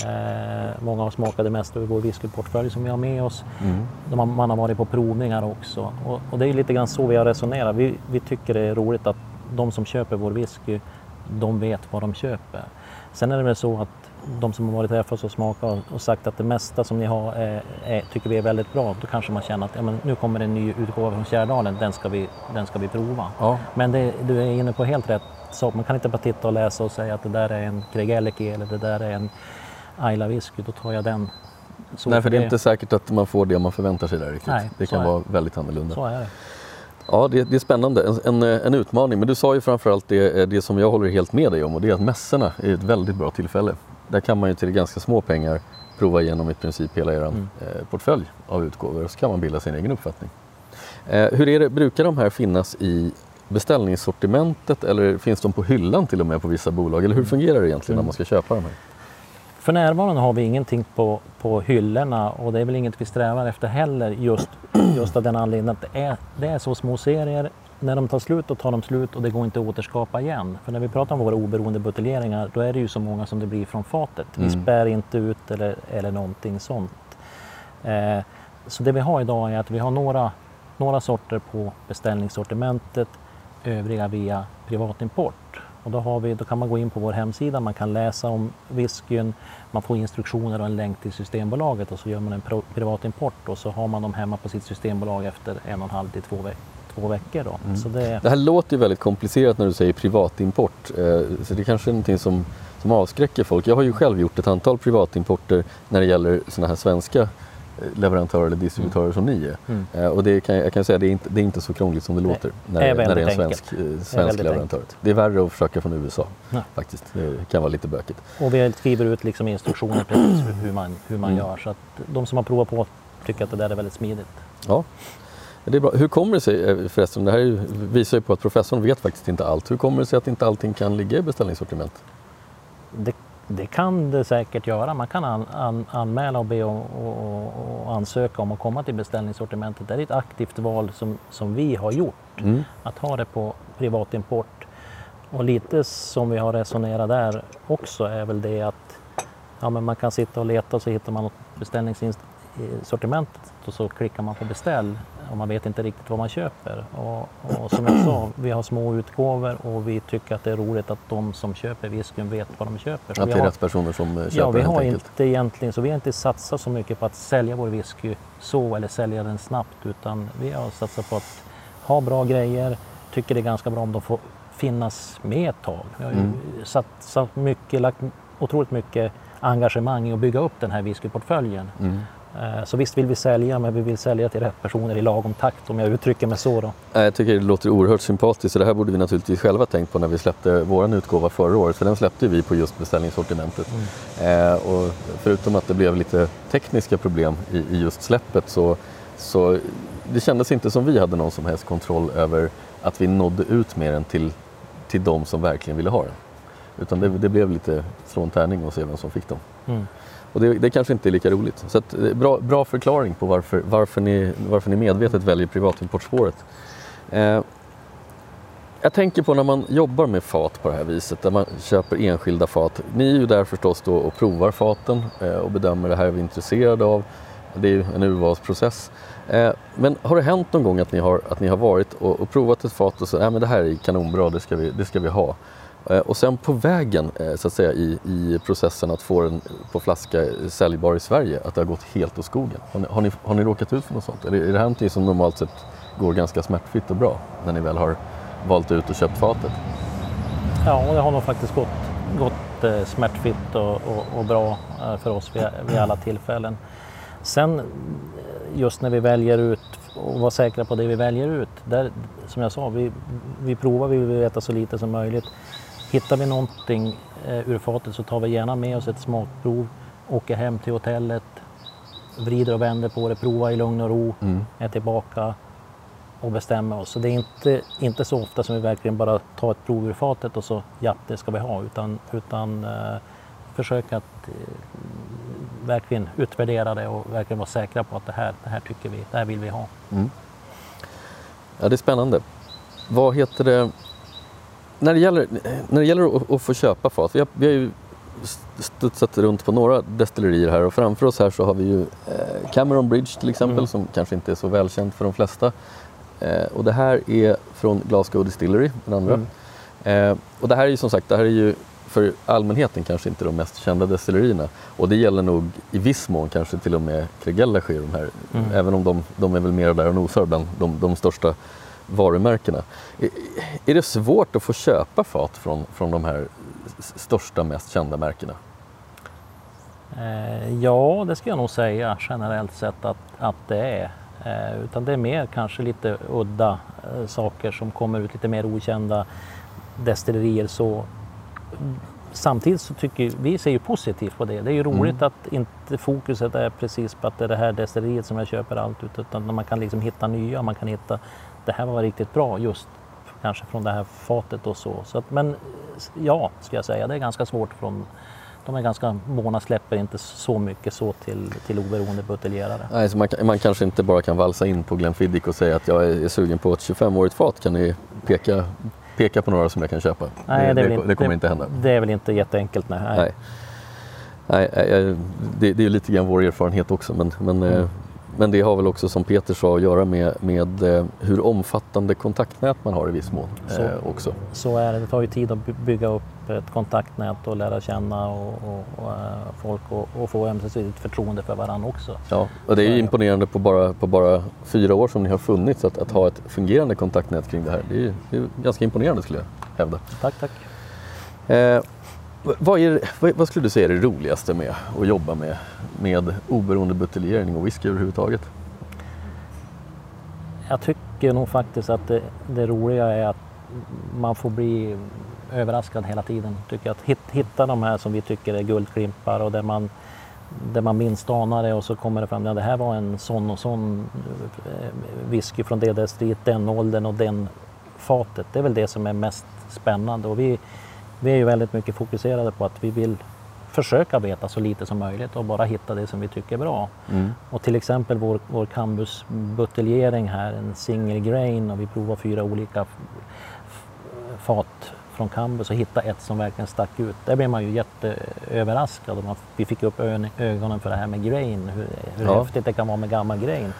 Eh, många har smakat det mesta ur vår whiskyportfölj som vi har med oss. Mm. Har, man har varit på provningar också. Och, och, det är lite grann så vi har resonerat. Vi, vi tycker det är roligt att de som köper vår whisky, de vet vad de köper. Sen är det väl så att de som har varit här för att smaka och sagt att det mesta som ni har är, är, tycker vi är väldigt bra, då kanske man känner att ja, men nu kommer en ny utgåva från Kärdalen, den ska vi, den ska vi prova. Ja. Men det, du är inne på helt rätt sak, man kan inte bara titta och läsa och säga att det där är en Gregeliki eller det där är en Ayla whisky, då tar jag den. Så Nej, för det är inte säkert att man får det man förväntar sig där riktigt. Nej, det kan vara väldigt annorlunda. Så är det. Ja, det, det, är spännande. En, en, en, utmaning. Men du sa ju framförallt det, det som jag håller helt med dig om och det är att mässorna är ett väldigt bra tillfälle där kan man ju till ganska små pengar prova igenom i princip hela er mm. eh, portfölj av utgåvor och så kan man bilda sin egen uppfattning. Eh, hur är det, brukar de här finnas i beställningssortimentet eller finns de på hyllan till och med på vissa bolag? Eller hur fungerar det egentligen mm. när man ska köpa de här? För närvarande har vi ingenting på, på hyllorna och det är väl inget vi strävar efter heller just, just av den anledningen att det är, det är så små serier när de tar slut då tar de slut och det går inte att återskapa igen. För när vi pratar om våra oberoende buteljeringar då är det ju så många som det blir från fatet. Vi mm. spär inte ut eller, eller någonting sånt. Eh, så det vi har idag är att vi har några, några sorter på beställningssortimentet, övriga via privatimport. Och då, har vi, då kan man gå in på vår hemsida, man kan läsa om whiskyn, man får instruktioner och en länk till Systembolaget och så gör man en privat import och så har man dem hemma på sitt systembolag efter en och en halv till två, veck två veckor. Då. Mm. Så det... det här låter ju väldigt komplicerat när du säger privatimport, eh, så det kanske är någonting som, som avskräcker folk. Jag har ju själv gjort ett antal privatimporter när det gäller sådana här svenska leverantörer eller distributörer mm. som ni är. Mm. Eh, och det kan, jag kan säga det är inte, det är inte så krångligt som det låter när, det är, när det är en svensk, eh, svensk det leverantör. Enkelt. Det är värre att försöka från USA ja. faktiskt. Det kan vara lite bökigt. Och vi skriver ut liksom instruktioner precis hur man, hur man mm. gör så att de som har provat på tycker att det där är väldigt smidigt. Ja. Det är bra. Hur kommer det sig eh, förresten, det här visar ju på att professorn vet faktiskt inte allt. Hur kommer det sig att inte allting kan ligga i beställningssortiment? Det det kan det säkert göra. Man kan an, an, anmäla och be om, och, och, ansöka om att komma till beställningssortimentet. Det är ett aktivt val som, som vi har gjort, mm. att ha det på privatimport. Och lite som vi har resonerat där också är väl det att ja, men man kan sitta och leta och så hittar man något beställningssortimentet och så klickar man på beställ och man vet inte riktigt vad man köper. Och, och, som jag sa, vi har små utgåvor och vi tycker att det är roligt att de som köper whiskyn vet vad de köper. Så att det är rätt personer som eh, köper Ja, vi har enkelt. inte egentligen, så vi har inte satsat så mycket på att sälja vår whisky så eller sälja den snabbt utan vi har satsat på att ha bra grejer, tycker det är ganska bra om de får finnas med ett tag. Vi har mm. satt, satt mycket, lagt otroligt mycket engagemang i att bygga upp den här whiskyportföljen. Mm. Eh, så visst vill vi sälja, men vi vill sälja till rätt personer i lagom takt om jag uttrycker mig så. Då. Jag tycker det låter oerhört sympatiskt och det här borde vi naturligtvis själva tänkt på när vi släppte vår utgåva förra året, för den släppte vi på just beställningssortimentet. Mm. Eh, och förutom att det blev lite tekniska problem i, i just släppet så, så det kändes inte som vi hade någon som helst kontroll över att vi nådde ut med den till, till de som verkligen ville ha den. Utan det, det blev lite slå en tärning och se vem som fick dem. Mm. Och det, det kanske inte är lika roligt. Så att, eh, bra, bra förklaring på varför, varför, ni, varför ni medvetet väljer privatimportspåret. Eh, jag tänker på när man jobbar med fat på det här viset, där man köper enskilda fat. Ni är ju där förstås då och provar faten eh, och bedömer det här är vi intresserade av. Det är ju en urvalsprocess. Eh, men har det hänt någon gång att ni har, att ni har varit och, och provat ett fat och sagt att det här är kanonbra, det ska vi, det ska vi ha. Eh, och sen på vägen eh, så att säga, i, i processen att få den på flaska säljbar i Sverige, att det har gått helt åt skogen. Har ni, har ni, har ni råkat ut för något sånt? Är det, är det här någonting som normalt sett går ganska smärtfritt och bra när ni väl har valt ut och köpt fatet? Ja, det har nog faktiskt gått, gått eh, smärtfritt och, och, och bra eh, för oss vid, vid, alla tillfällen. Sen just när vi väljer ut och vara säkra på det vi väljer ut. Där, som jag sa, vi, vi provar, vi vill veta så lite som möjligt. Hittar vi någonting eh, ur fatet så tar vi gärna med oss ett smakprov, åker hem till hotellet, vrider och vänder på det, provar i lugn och ro, mm. är tillbaka och bestämmer oss. Så det är inte, inte så ofta som vi verkligen bara tar ett prov ur fatet och så ja, det ska vi ha, utan, utan eh, försöka att eh, verkligen utvärdera det och verkligen vara säkra på att det här, det här tycker vi, det här vill vi ha. Mm. Ja, det är spännande. Vad heter det? När det gäller, när det gäller att, att få köpa fat, vi har, vi har ju studsat runt på några destillerier här och framför oss här så har vi ju eh, Cameron Bridge till exempel mm. som kanske inte är så välkänt för de flesta. Eh, och det här är från Glasgow Distillery, den andra. Mm. Eh, och det här är ju som sagt, det här är ju för allmänheten kanske inte de mest kända destillerierna. Och det gäller nog i viss mån kanske till och med Kregellacher, de här, mm. även om de, de är väl mer där och nosar bland de, de största varumärkena. Är det svårt att få köpa fat från, från de här största, mest kända märkena? Eh, ja, det ska jag nog säga generellt sett att, att det är. Eh, utan det är mer kanske lite udda eh, saker som kommer ut, lite mer okända destillerier. Så samtidigt så tycker vi ser ju positivt på det. Det är ju roligt mm. att inte fokuset är precis på att det är det här destilleriet som jag köper allt utan man kan liksom hitta nya, man kan hitta det här var riktigt bra just kanske från det här fatet och så. så att, men ja, ska jag säga, det är ganska svårt från de är ganska måna, släpper inte så mycket så till, till oberoende buteljerare. Nej, så man, man kanske inte bara kan valsa in på Glenfiddich och säga att jag är, är sugen på ett 25-årigt fat. Kan ni peka, peka på några som jag kan köpa? Nej, det, det, det, det kommer inte hända. Det är väl inte jätteenkelt. Nej. nej. nej det, det är lite grann vår erfarenhet också men, men mm. Men det har väl också som Peter sa att göra med, med eh, hur omfattande kontaktnät man har i viss mån så, eh, också. Så är det. Det tar ju tid att bygga upp ett kontaktnät och lära känna och, och, och eh, folk och, och få ömsesidigt förtroende för varandra också. Ja, och det är ju imponerande på bara, på bara fyra år som ni har funnits att, att ha ett fungerande kontaktnät kring det här. Det är, det är ganska imponerande skulle jag hävda. Tack, tack. Eh, vad, är, vad, vad, skulle du säga är det roligaste med att jobba med, med oberoende buteljering och whisky överhuvudtaget? Jag tycker nog faktiskt att det, det roliga är att man får bli överraskad hela tiden. Tycker att hitta de här som vi tycker är guldklimpar och där man, där man minst anar det och så kommer det fram att det här var en sån och sån eh, whisky från det destilleriet, den åldern och den fatet. Det är väl det som är mest spännande och vi, vi är ju väldigt mycket fokuserade på att vi vill försöka veta så lite som möjligt och bara hitta det som vi tycker är bra. Mm. Och till exempel vår, vår Cambus-buteljering här, en single grain och vi provar fyra olika fat från Cambus och hitta ett som verkligen stack ut. Där blev man ju jätteöverraskad. Och man, vi fick upp ögonen för det här med grain, hur, hur ja. häftigt det kan vara med gammal grain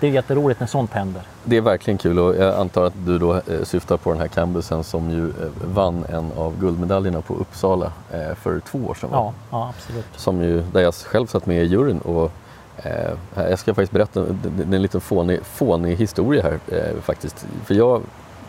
det är jätteroligt när sånt händer. Det är verkligen kul och jag antar att du då eh, syftar på den här cambusen som ju eh, vann en av guldmedaljerna på Uppsala eh, för två år sedan. Ja, ja, absolut. Som ju, där jag själv satt med i juryn och eh, jag ska faktiskt berätta, det är en liten fånig, fånig historia här eh, faktiskt. För jag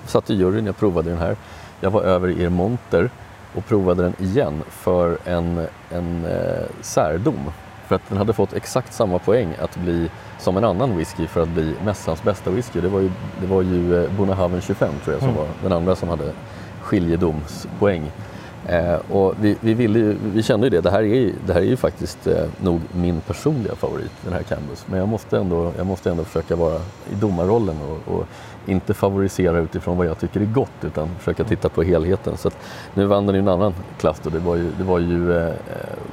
satt i juryn, jag provade den här. Jag var över i er monter och provade den igen för en, en eh, särdom. För att den hade fått exakt samma poäng att bli som en annan whisky för att bli mässans bästa whisky. Det var ju, det var ju eh, Bonahaven 25 tror jag som mm. var den andra som hade skiljedomspoäng. Eh, och vi, vi, ville ju, vi kände ju det, det här är, det här är ju faktiskt eh, nog min personliga favorit, den här Cambus. Men jag måste ändå, jag måste ändå försöka vara i domarrollen och, och inte favorisera utifrån vad jag tycker är gott utan försöka titta på helheten. Så nu vann den i en annan klass då, det var ju, det var ju eh,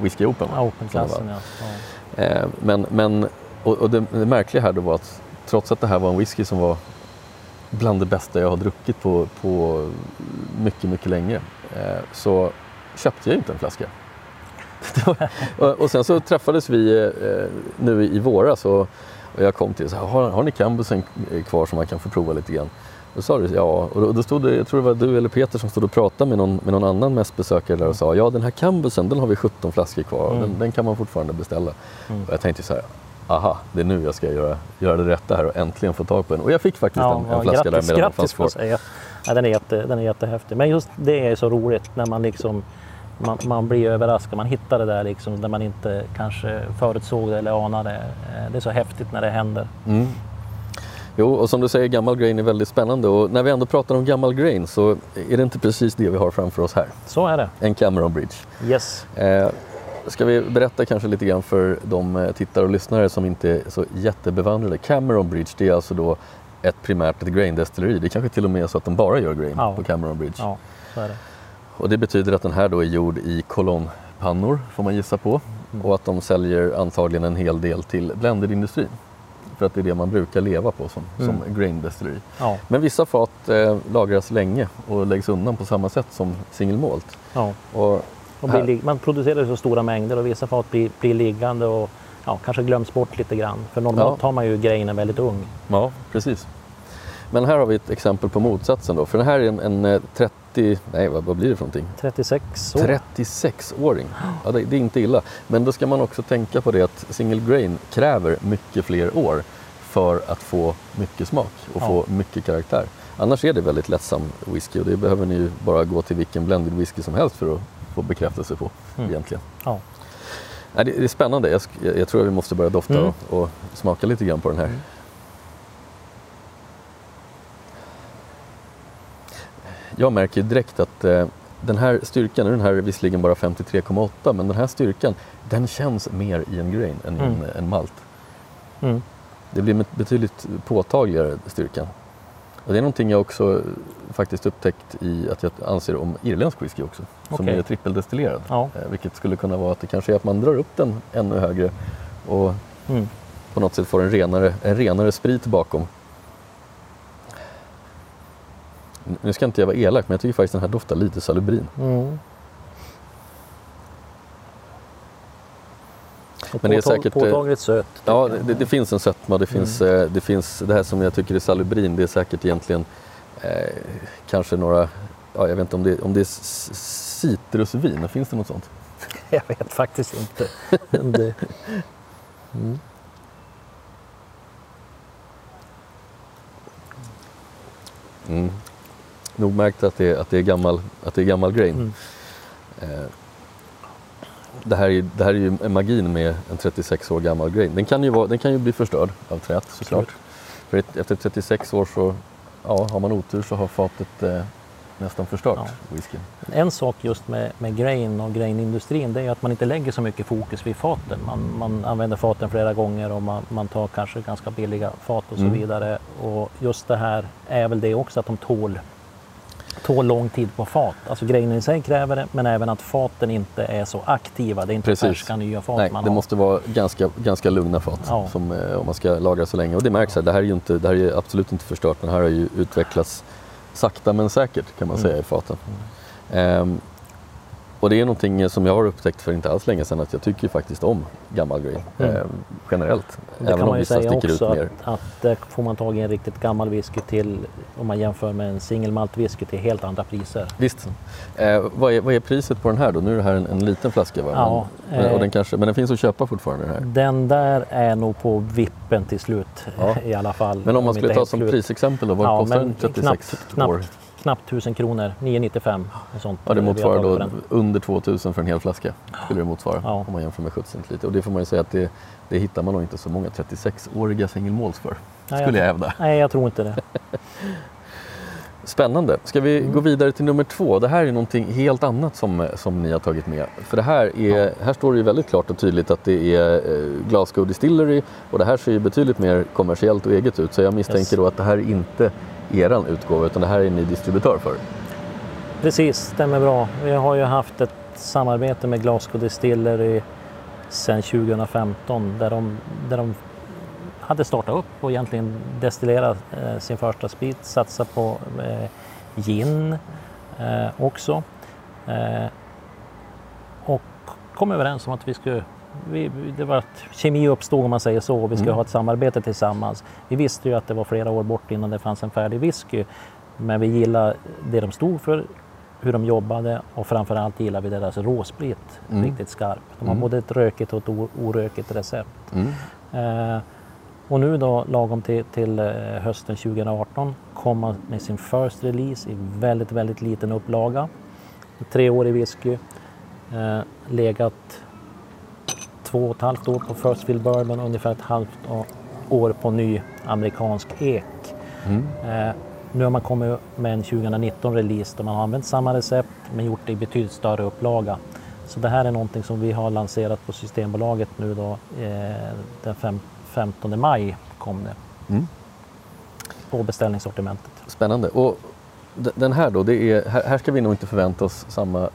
Whisky Open. Ja, Open-klassen ja. Eh, men, men och, och det, det, märkliga här då var att trots att det här var en whisky som var bland det bästa jag har druckit på, på mycket, mycket länge eh, så köpte jag inte en flaska. och, och sen så träffades vi eh, nu i våras och, och jag kom till så har, har ni cambusen kvar som man kan få prova lite grann? Då sa du ja, och då stod det, jag tror det var du eller Peter som stod och pratade med någon, med någon annan mässbesökare där och sa ja den här cambusen den har vi 17 flaskor kvar mm. den, den, kan man fortfarande beställa. Mm. Och jag tänkte så här, aha, det är nu jag ska göra, göra det rätta här och äntligen få tag på den. Och jag fick faktiskt ja, en, en flaska grattis, där medan den fanns kvar. Ja, den, är jätte, den är jättehäftig. Men just det är så roligt när man liksom man, man, blir överraskad, man hittar det där liksom där man inte kanske förutsåg det eller anade. Eh, det är så häftigt när det händer. Mm. Jo, och som du säger, gammal grain är väldigt spännande och när vi ändå pratar om gammal grain så är det inte precis det vi har framför oss här. Så är det. En Cameron Bridge. Yes. Eh, Ska vi berätta kanske lite grann för de eh, tittare och lyssnare som inte är så jättebevandrade. Cameron Bridge, det är alltså då ett primärt ett grain-destilleri. Det kanske till och med är så att de bara gör grain ja. på Cameron Bridge. Ja, så är det. Och det betyder att den här då är gjord i kolonnpannor, får man gissa på. Mm. Och att de säljer antagligen en hel del till blended-industrin. För att det är det man brukar leva på som, mm. som grain-destilleri. Ja. Men vissa fat eh, lagras länge och läggs undan på samma sätt som single malt. Ja. Och Blir, man producerar så stora mängder och vissa fat blir, blir liggande och ja, kanske glöms bort lite grann. För normalt ja. har man ju grejen väldigt ung. Ja, precis. Men här har vi ett exempel på motsatsen då. För den här är en, en 30, eh, nej vad, vad, blir det för någonting? 36 år. 36-åring. Ja, det, det, är inte illa. Men då ska man också tänka på det att single grain kräver mycket fler år för att få mycket smak och ja. få mycket karaktär. Annars är det väldigt lättsam whisky och det behöver ni ju bara gå till vilken blended whisky som helst för att få bekräftelse på mm. egentligen. Ja. Nej, det, är spännande. Jag, jag, tror att vi måste börja dofta mm. och, och, smaka lite grann på den här. Mm. Jag märker direkt att eh, den här styrkan, nu är den här visserligen bara 53,8 men den här styrkan den känns mer i en grain än i en, mm. en malt. Mm. Det blir betydligt påtagligare styrkan. Och det är någonting jag också faktiskt upptäckt i att jag anser om irländsk whisky också. Okay. Som är trippeldestillerad. Ja. Eh, vilket skulle kunna vara att det kanske är att man drar upp den ännu högre och mm. på något sätt får en renare, en renare sprit bakom. Nu ska inte jag vara elak men jag tycker faktiskt den här doftar lite salubrin. Mm. Men det är säkert... Påtagligt söt. Ja, det, det, finns en sötma. Det finns, mm. det finns det här som jag tycker är salubrin. Det är säkert egentligen eh, kanske några, ja, jag vet inte om det, om det är citrusvin. Finns det något sånt? Jag vet faktiskt inte. mm. Mm. Nog märkt att det, att det, är, gammal, att det är gammal grain. Mm. Eh, det, här är, det här är ju magin med en 36 år gammal grain. Den kan ju, vara, den kan ju bli förstörd av träet såklart. För efter 36 år så ja, har man otur så har fatet eh, nästan förstört ja. whiskyn. En sak just med, med grain och grainindustrin det är att man inte lägger så mycket fokus vid faten. Man, man använder faten flera gånger och man, man tar kanske ganska billiga fat och så mm. vidare. Och just det här är väl det också att de tål tål lång tid på fat. Alltså grejen i sig kräver det, men även att faten inte är så aktiva. Det är inte Precis. färska nya fat Nej, man det har. måste vara ganska, ganska lugna fat ja. som, eh, om man ska lagra så länge. Och det märks här, det här är ju inte, det här är absolut inte förstört, men det här har ju utvecklats sakta men säkert kan man mm. säga i faten. Mm. Um, och det är någonting som jag har upptäckt för inte alls länge sedan att jag tycker faktiskt om gammal grain mm. eh, generellt. Det även kan man ju säga också att, att att får man tag i en riktigt gammal whisky till, om man jämför med en singelmaltwhisky till helt andra priser. Visst. Eh, vad, är, vad är priset på den här då? Nu är det här en, en liten flaska va? Ja, men, eh, och den kanske, men den finns att köpa fortfarande? Den, här. den där är nog på vippen till slut ja. i alla fall. Men om man skulle ta som slut. prisexempel då, vad ja, kostar den 36 knappt, år? Knappt knappt 1000 kronor, 995 och sånt. Ja, det motsvarar då under 2000 för en hel flaska. Skulle det motsvara ja. om man jämför med 70 centiliter. Och det får man ju säga att det, det hittar man nog inte så många 36-åriga singelmåls för. Skulle jag, jag hävda. Nej, jag tror inte det. Spännande. Ska vi gå vidare till nummer två? Det här är någonting helt annat som, som ni har tagit med. För det här, är, ja. här står det ju väldigt klart och tydligt att det är eh, Glasgow Distillery och det här ser ju betydligt mer kommersiellt och eget ut. Så jag misstänker yes. då att det här inte eran utgåva utan det här är ni distributör för? Precis, stämmer bra. Vi har ju haft ett samarbete med Glasgow Distillery sedan 2015 där de, där de hade startat upp och egentligen destillerat eh, sin första sprit, satsat på eh, gin eh, också. Eh, och kom överens om att vi skulle vi, det var att kemi uppstod om man säger så och vi skulle mm. ha ett samarbete tillsammans. Vi visste ju att det var flera år bort innan det fanns en färdig whisky. Men vi gillade det de stod för, hur de jobbade och framförallt gillar vi deras råsprit mm. riktigt skarpt. De har mm. både ett rökigt och ett orökigt recept. Mm. Eh, och nu då lagom till, till eh, hösten 2018 kom man med sin first release i väldigt, väldigt liten upplaga. Treårig whisky. Eh, legat två och ett halvt år på First Field Bourbon och ungefär ett halvt år på ny amerikansk ek. Mm. Eh, nu har man kommit med en 2019-release där man har använt samma recept men gjort det i betydligt större upplaga. Så det här är någonting som vi har lanserat på Systembolaget nu då eh, den fem, 15 maj kom det. Mm. På beställningssortimentet. Spännande. Och den här då, det är, här ska vi nog inte förvänta oss samma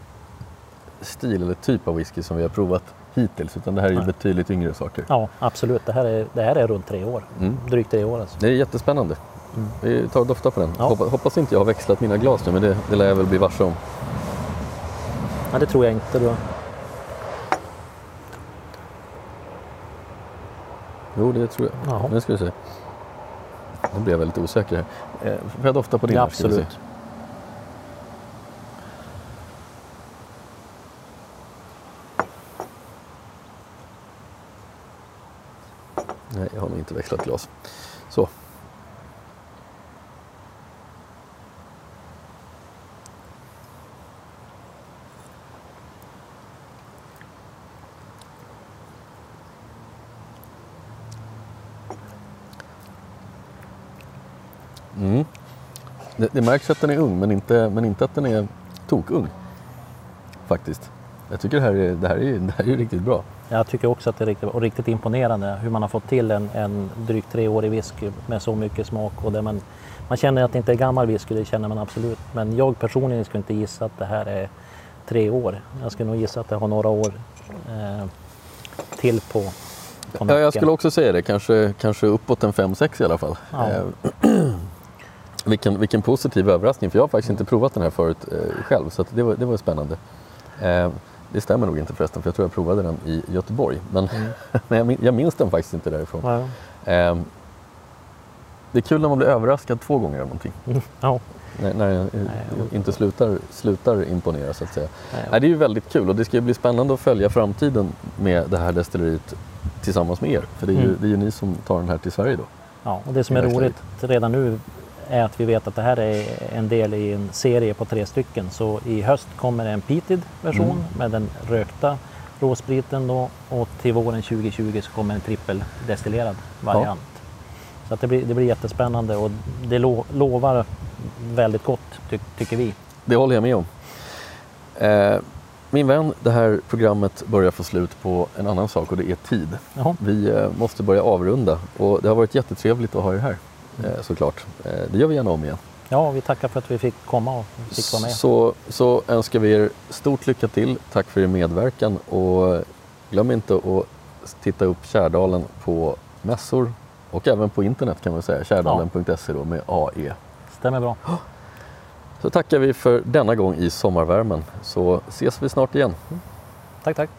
stil eller typ av whisky som vi har provat hittills utan det här är ju betydligt yngre saker. Ja absolut, det här är, det här är runt tre år, mm. drygt tre år. Alltså. Det är jättespännande. Mm. Vi tar och doftar på den. Ja. Hoppas, hoppas, inte jag har växlat mina glas nu men det, det lär jag väl bli varse om. Ja det tror jag inte. Då. Jo det tror jag. Jaha. Nu ska vi se. Nu blir jag väldigt osäker här. Eh, får jag dofta på din? Ja, absolut. Nej, jag har nog inte växlat glas. Så. Mm. Det, det, märks att den är ung men inte, men inte att den är tokung. Faktiskt. Jag tycker det här är, det här är, det här är riktigt bra. Jag tycker också att det är riktigt, och riktigt imponerande hur man har fått till en, en drygt treårig whisky med så mycket smak. Och där man, man känner att det inte är gammal whisky, det känner man absolut. Men jag personligen skulle inte gissa att det här är tre år. Jag skulle nog gissa att det har några år eh, till på, på Ja, jag skulle också säga det, kanske, kanske uppåt en 5-6 i alla fall. Ja. Eh, vilken, vilken positiv överraskning, för jag har faktiskt inte provat den här förut eh, själv, så det, var, det var spännande. Eh, det stämmer nog inte förresten för jag tror jag provade den i Göteborg. Men, mm. jag, minns den faktiskt inte därifrån. Ja. Eh, det är kul när man blir överraskad två gånger av någonting. Mm. Ja. När, när jag inte slutar, slutar imponera så att säga. Nej, Nej, det är ju väldigt kul och det ska bli spännande att följa framtiden med det här destilleriet tillsammans med er. För det är ju, mm. det är ju ni som tar den här till Sverige då. Ja, och det som är roligt redan nu är att vi vet att det här är en del i en serie på tre stycken. Så i höst kommer en peated version mm. med den rökta råspriten då och till våren 2020 så kommer en trippeldestillerad variant. Ja. Så att det, blir, det blir jättespännande och det lo, lovar väldigt gott ty, tycker vi. Det håller jag med om. Eh, min vän, det här programmet börjar få slut på en annan sak och det är tid. Jaha. Vi eh, måste börja avrunda och det har varit jättetrevligt att ha er här. Såklart. Eh, det gör vi gärna om igen. Ja, vi tackar för att vi fick komma och fick vara med. Så, så önskar vi er stort lycka till. Tack för er medverkan och glöm inte att titta upp Kärdalen på mässor och även på internet kan man säga. Kärdalen.se då med AE. Stämmer bra. Så tackar vi för denna gång i sommarvärmen så ses vi snart igen. Tack, tack.